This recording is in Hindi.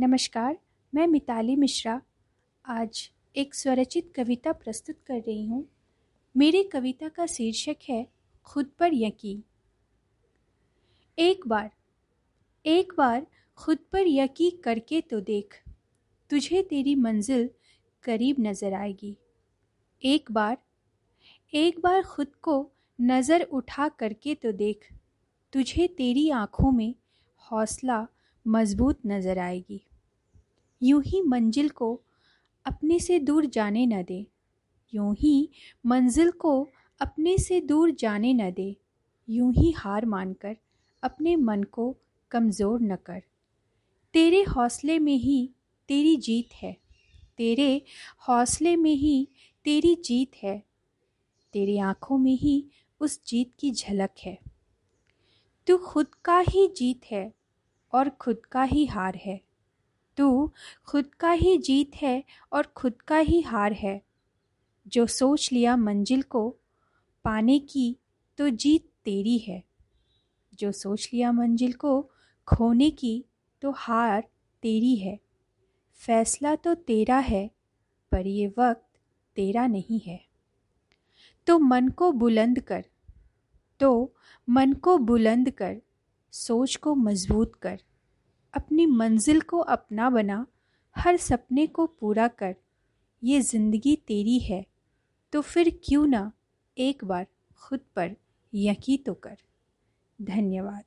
नमस्कार, मैं मिताली मिश्रा। आज एक स्वरचित कविता प्रस्तुत कर रही हूँ। मेरी कविता का शीर्षक है, खुद पर यकीन। एक बार एक बार खुद पर यकीन करके तो देख, तुझे तेरी मंजिल करीब नज़र आएगी। एक बार एक बार खुद को नज़र उठा करके तो देख, तुझे तेरी आँखों में हौसला मज़बूत नज़र आएगी। यूँ ही मंजिल को अपने से दूर जाने न दे। यूँ ही मंजिल को अपने से दूर जाने न दे। यूँ ही हार मानकर अपने मन को कमज़ोर न कर। तेरे हौसले में ही तेरी जीत है। तेरे हौसले में ही तेरी जीत है। तेरी आँखों में ही उस जीत की झलक है। तू खुद का ही जीत है और खुद का ही हार है। तू खुद का ही जीत है और खुद का ही हार है। जो सोच लिया मंजिल को, पाने की तो जीत तेरी है। जो सोच लिया मंजिल को, खोने की तो हार तेरी है। फैसला तो तेरा है, पर ये वक्त तेरा नहीं है। तो मन को बुलंद कर तो मन को बुलंद कर, सोच को मज़बूत कर। अपनी मंजिल को अपना बना, हर सपने को पूरा कर, ये ज़िंदगी तेरी है तो फिर क्यों ना एक बार खुद पर यकी तो कर। धन्यवाद।